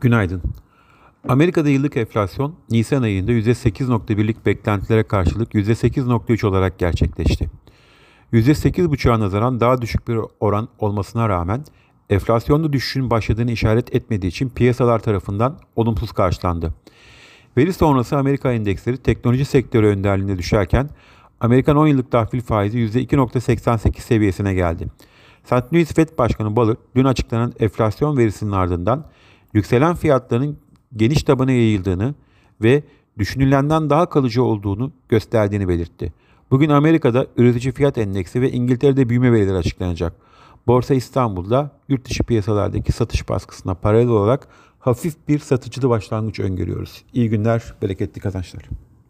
Günaydın. Amerika'da yıllık enflasyon Nisan ayında %8.1'lik beklentilere karşılık %8.3 olarak gerçekleşti. %8.5'a nazaran daha düşük bir oran olmasına rağmen enflasyonda düşüşün başladığını işaret etmediği için piyasalar tarafından olumsuz karşılandı. Veri sonrası Amerika endeksleri teknoloji sektörü önderliğinde düşerken Amerikan 10 yıllık tahvil faizi %2.88 seviyesine geldi. St. Louis Fed Başkanı Bullard dün açıklanan enflasyon verisinin ardından yükselen fiyatların geniş tabana yayıldığını ve düşünülenden daha kalıcı olduğunu gösterdiğini belirtti. Bugün Amerika'da üretici fiyat endeksi ve İngiltere'de büyüme verileri açıklanacak. Borsa İstanbul'da yurt dışı piyasalardaki satış baskısına paralel olarak hafif bir satıcılı başlangıç öngörüyoruz. İyi günler, bereketli kazançlar.